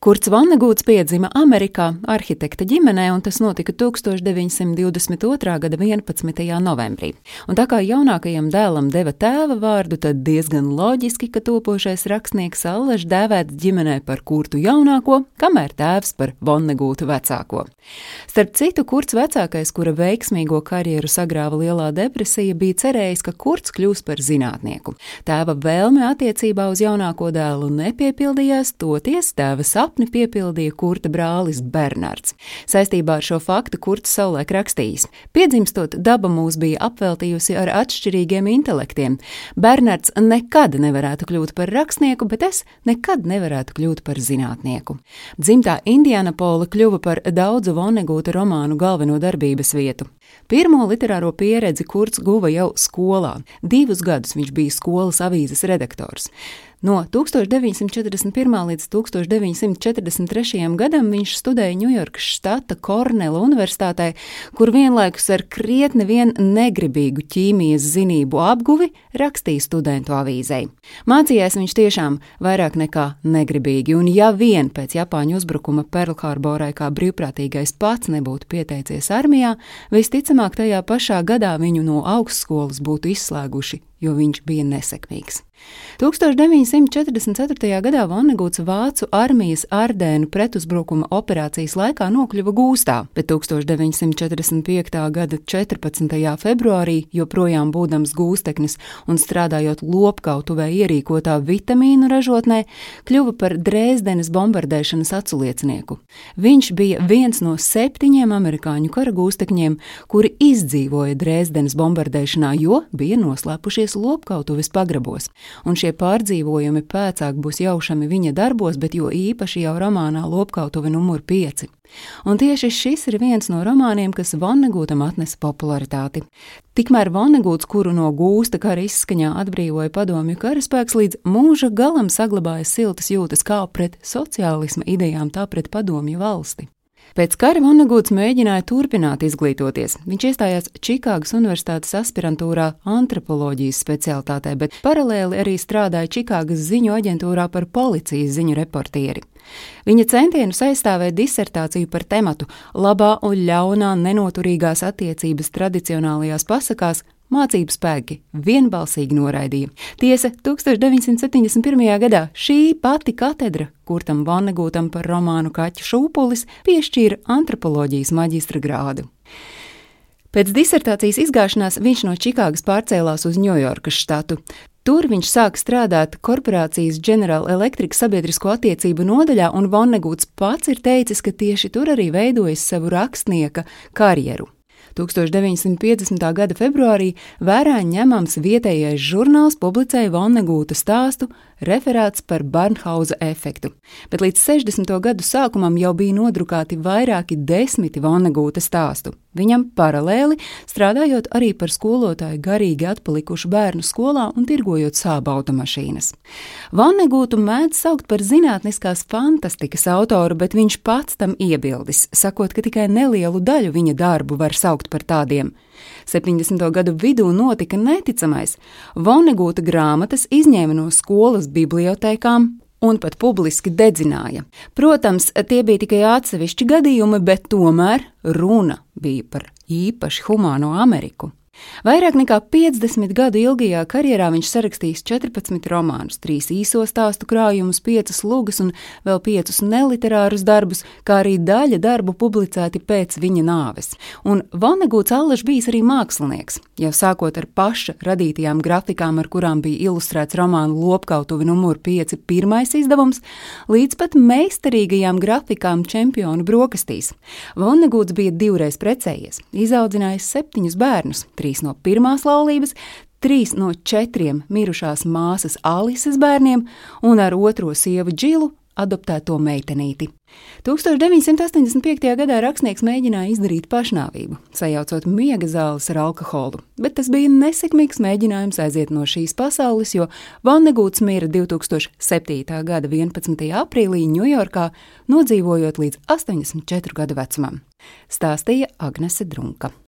Kurts Vannegūts piedzima Amerikā arhitekta ģimenē, un tas notika 1922. gada 11. novembrī. Un tā kā jaunākajam dēlam deva tēva vārdu, tad diezgan loģiski, ka topošais rakstnieks Allaž dēvēts ģimenē par Kurtu jaunāko, kamēr tēvs par Vannegūtu vecāko. Starp citu, Kurts vecākais, kura veiksmīgo karjeru sagrāva Lielā depresija, bija cerējis, ka Kurts kļūs par zinātnieku. Tēva vēlme attiecībā uz jaunāko dēlu nepiepildījās, toties tēva sapnis sapni piepildīja Kurta brālis Bernards. Saistībā ar šo faktu Kurts savulaik rakstījis: Piedzimstot, daba mūs bija apveltījusi ar atšķirīgiem intelektiem. Bernards nekad nevarētu kļūt par rakstnieku, bet es nekad nevarētu kļūt par zinātnieku. Dzimtā Indianapola kļuva par daudzu Vonegūta romānu galveno darbības vietu. Pirmo literāro pieredzi Kurts guva jau skolā. Divus gadus viņš bija skolas avīzes redaktors. No 1941. līdz 1943. gadam viņš studēja Ņujorkas štata Kornela Universitātē, kur vienlaikus ar krietni vien negribīgu ķīmijas zinību apguvi rakstīja studentu avīzei. Mācījās viņš tiešām vairāk nekā negribīgi, un ja vien pēc Japāņu uzbrukuma Perlharborai kā brīvprātīgais pats nebūtu pieteicies armijā, visticamāk tajā pašā gadā viņu no augstskolas būtu izslēguši jo viņš bija nesekmīgs. 1944. gadā Vannegūts Vācu armijas Ardēnu pretuzbrukuma operācijas laikā nokļuva gūstā, bet 1945. gada 14. februārī, joprojām būdams gūsteknis un strādājot lopkautuvē ierīkotā vitamīnu ražotnē, kļuva par Dresdenes bombardēšanas aculiecinieku. Viņš bija viens no septiņiem amerikāņu kara gūstekņiem, kuri izdzīvoja Dresdenes bombardēšanā, jo bija noslēpušies atrodas lopkautuves pagrabos, un šie pārdzīvojumi pēcāk būs jaušami viņa darbos, bet jo īpaši jau romānā Lopkautuve numur 5. Un tieši šis ir viens no romāniem, kas Vonnegūtam atnesa popularitāti. Tikmēr Vonnegūts, kuru no gūsta kara izskaņā atbrīvoja padomju karaspēks, līdz mūža galam saglabāja siltas jūtas kā pret sociālisma idejām, tā pret padomju valsti. Pēc kara Vonnegūts mēģināja turpināt izglītoties. Viņš iestājās Čikāgas Universitātes aspirantūrā antropoloģijas specialitātē, bet paralēli arī strādāja Čikāgas ziņu aģentūrā par policijas ziņu reportieri. Viņa centienus aizstāvēt disertāciju par tematu labā un ļaunā nenoturīgās attiecības tradicionālajās pasakās mācību spēki vienbalsīgi noraidīja. Tiesa, 1971. gadā šī pati katedra, kurtam Vannegūtam par romānu Kaķa šūpulis, piešķīra antropoloģijas maģistra grādu. Pēc disertācijas izgāšanās viņš no Čikāgas pārcēlās uz Ņujorkas štatu. Tur viņš sāk strādāt korporācijas General Electric sabiedrisko attiecību nodaļā, un Vonnegūts pats ir teicis, ka tieši tur arī veidojas savu rakstnieka karjeru. 1950. gada februārī vērā ņemams vietējais žurnāls publicēja Vonnegūta stāstu referāts par Barnhausa efektu, bet līdz 60. gadu sākumam jau bija nodrukāti vairāki desmiti Vonnegūta stāstu. Viņam paralēli strādājot arī par skolotāju garīgi atpalikušu bērnu skolā un tirgojot sāba automašīnas. Vonnegūtu mēdz saukt par zinātniskās fantastikas autoru, bet viņš pats tam iebildis, sakot, ka tikai nelielu daļu viņa darbu var saukt par tādiem. 70. gadu vidū notika neticamais. Vonegūta grāmatas izņēma no skolas bibliotekām un pat publiski dedzināja. Protams, tie bija tikai atsevišķi gadījumi, bet tomēr runa bija par īpaši humāno Ameriku. Vairāk nekā 50 gadu ilgajā karjerā viņš sarakstījis 14 romānus, 3 īso stāstu krājumus, 5 lugas un vēl 5 neliterārus darbus, kā arī daļa darbu publicēti pēc viņa nāves. Un Vanegūts Allaš bijis arī mākslinieks, jau sākot ar paša radītajām grafikām, ar kurām bija ilustrēts romānu Lopkautuvi numur 5 pirmais izdevums, līdz pat meistarīgajām grafikām čempionu brokastīs. Vanegūts bija divreiz precējies, izaudzinājis septiņus bērnus, trīs no pirmās laulības, trīs no četriem mirušās māsas Alises bērniem un ar otro sievu Džilu adoptēto meitenīti. 1985. gadā rakstnieks mēģināja izdarīt pašnāvību, sajaucot miega zāles ar alkoholu, bet tas bija nesekmīgs mēģinājums aiziet no šīs pasaules, jo Vannegūts mira 2007. gada 11. aprīlī Ņujorkā, nodzīvojot līdz 84 gadu vecumam. Stāstīja Agnese Drunka.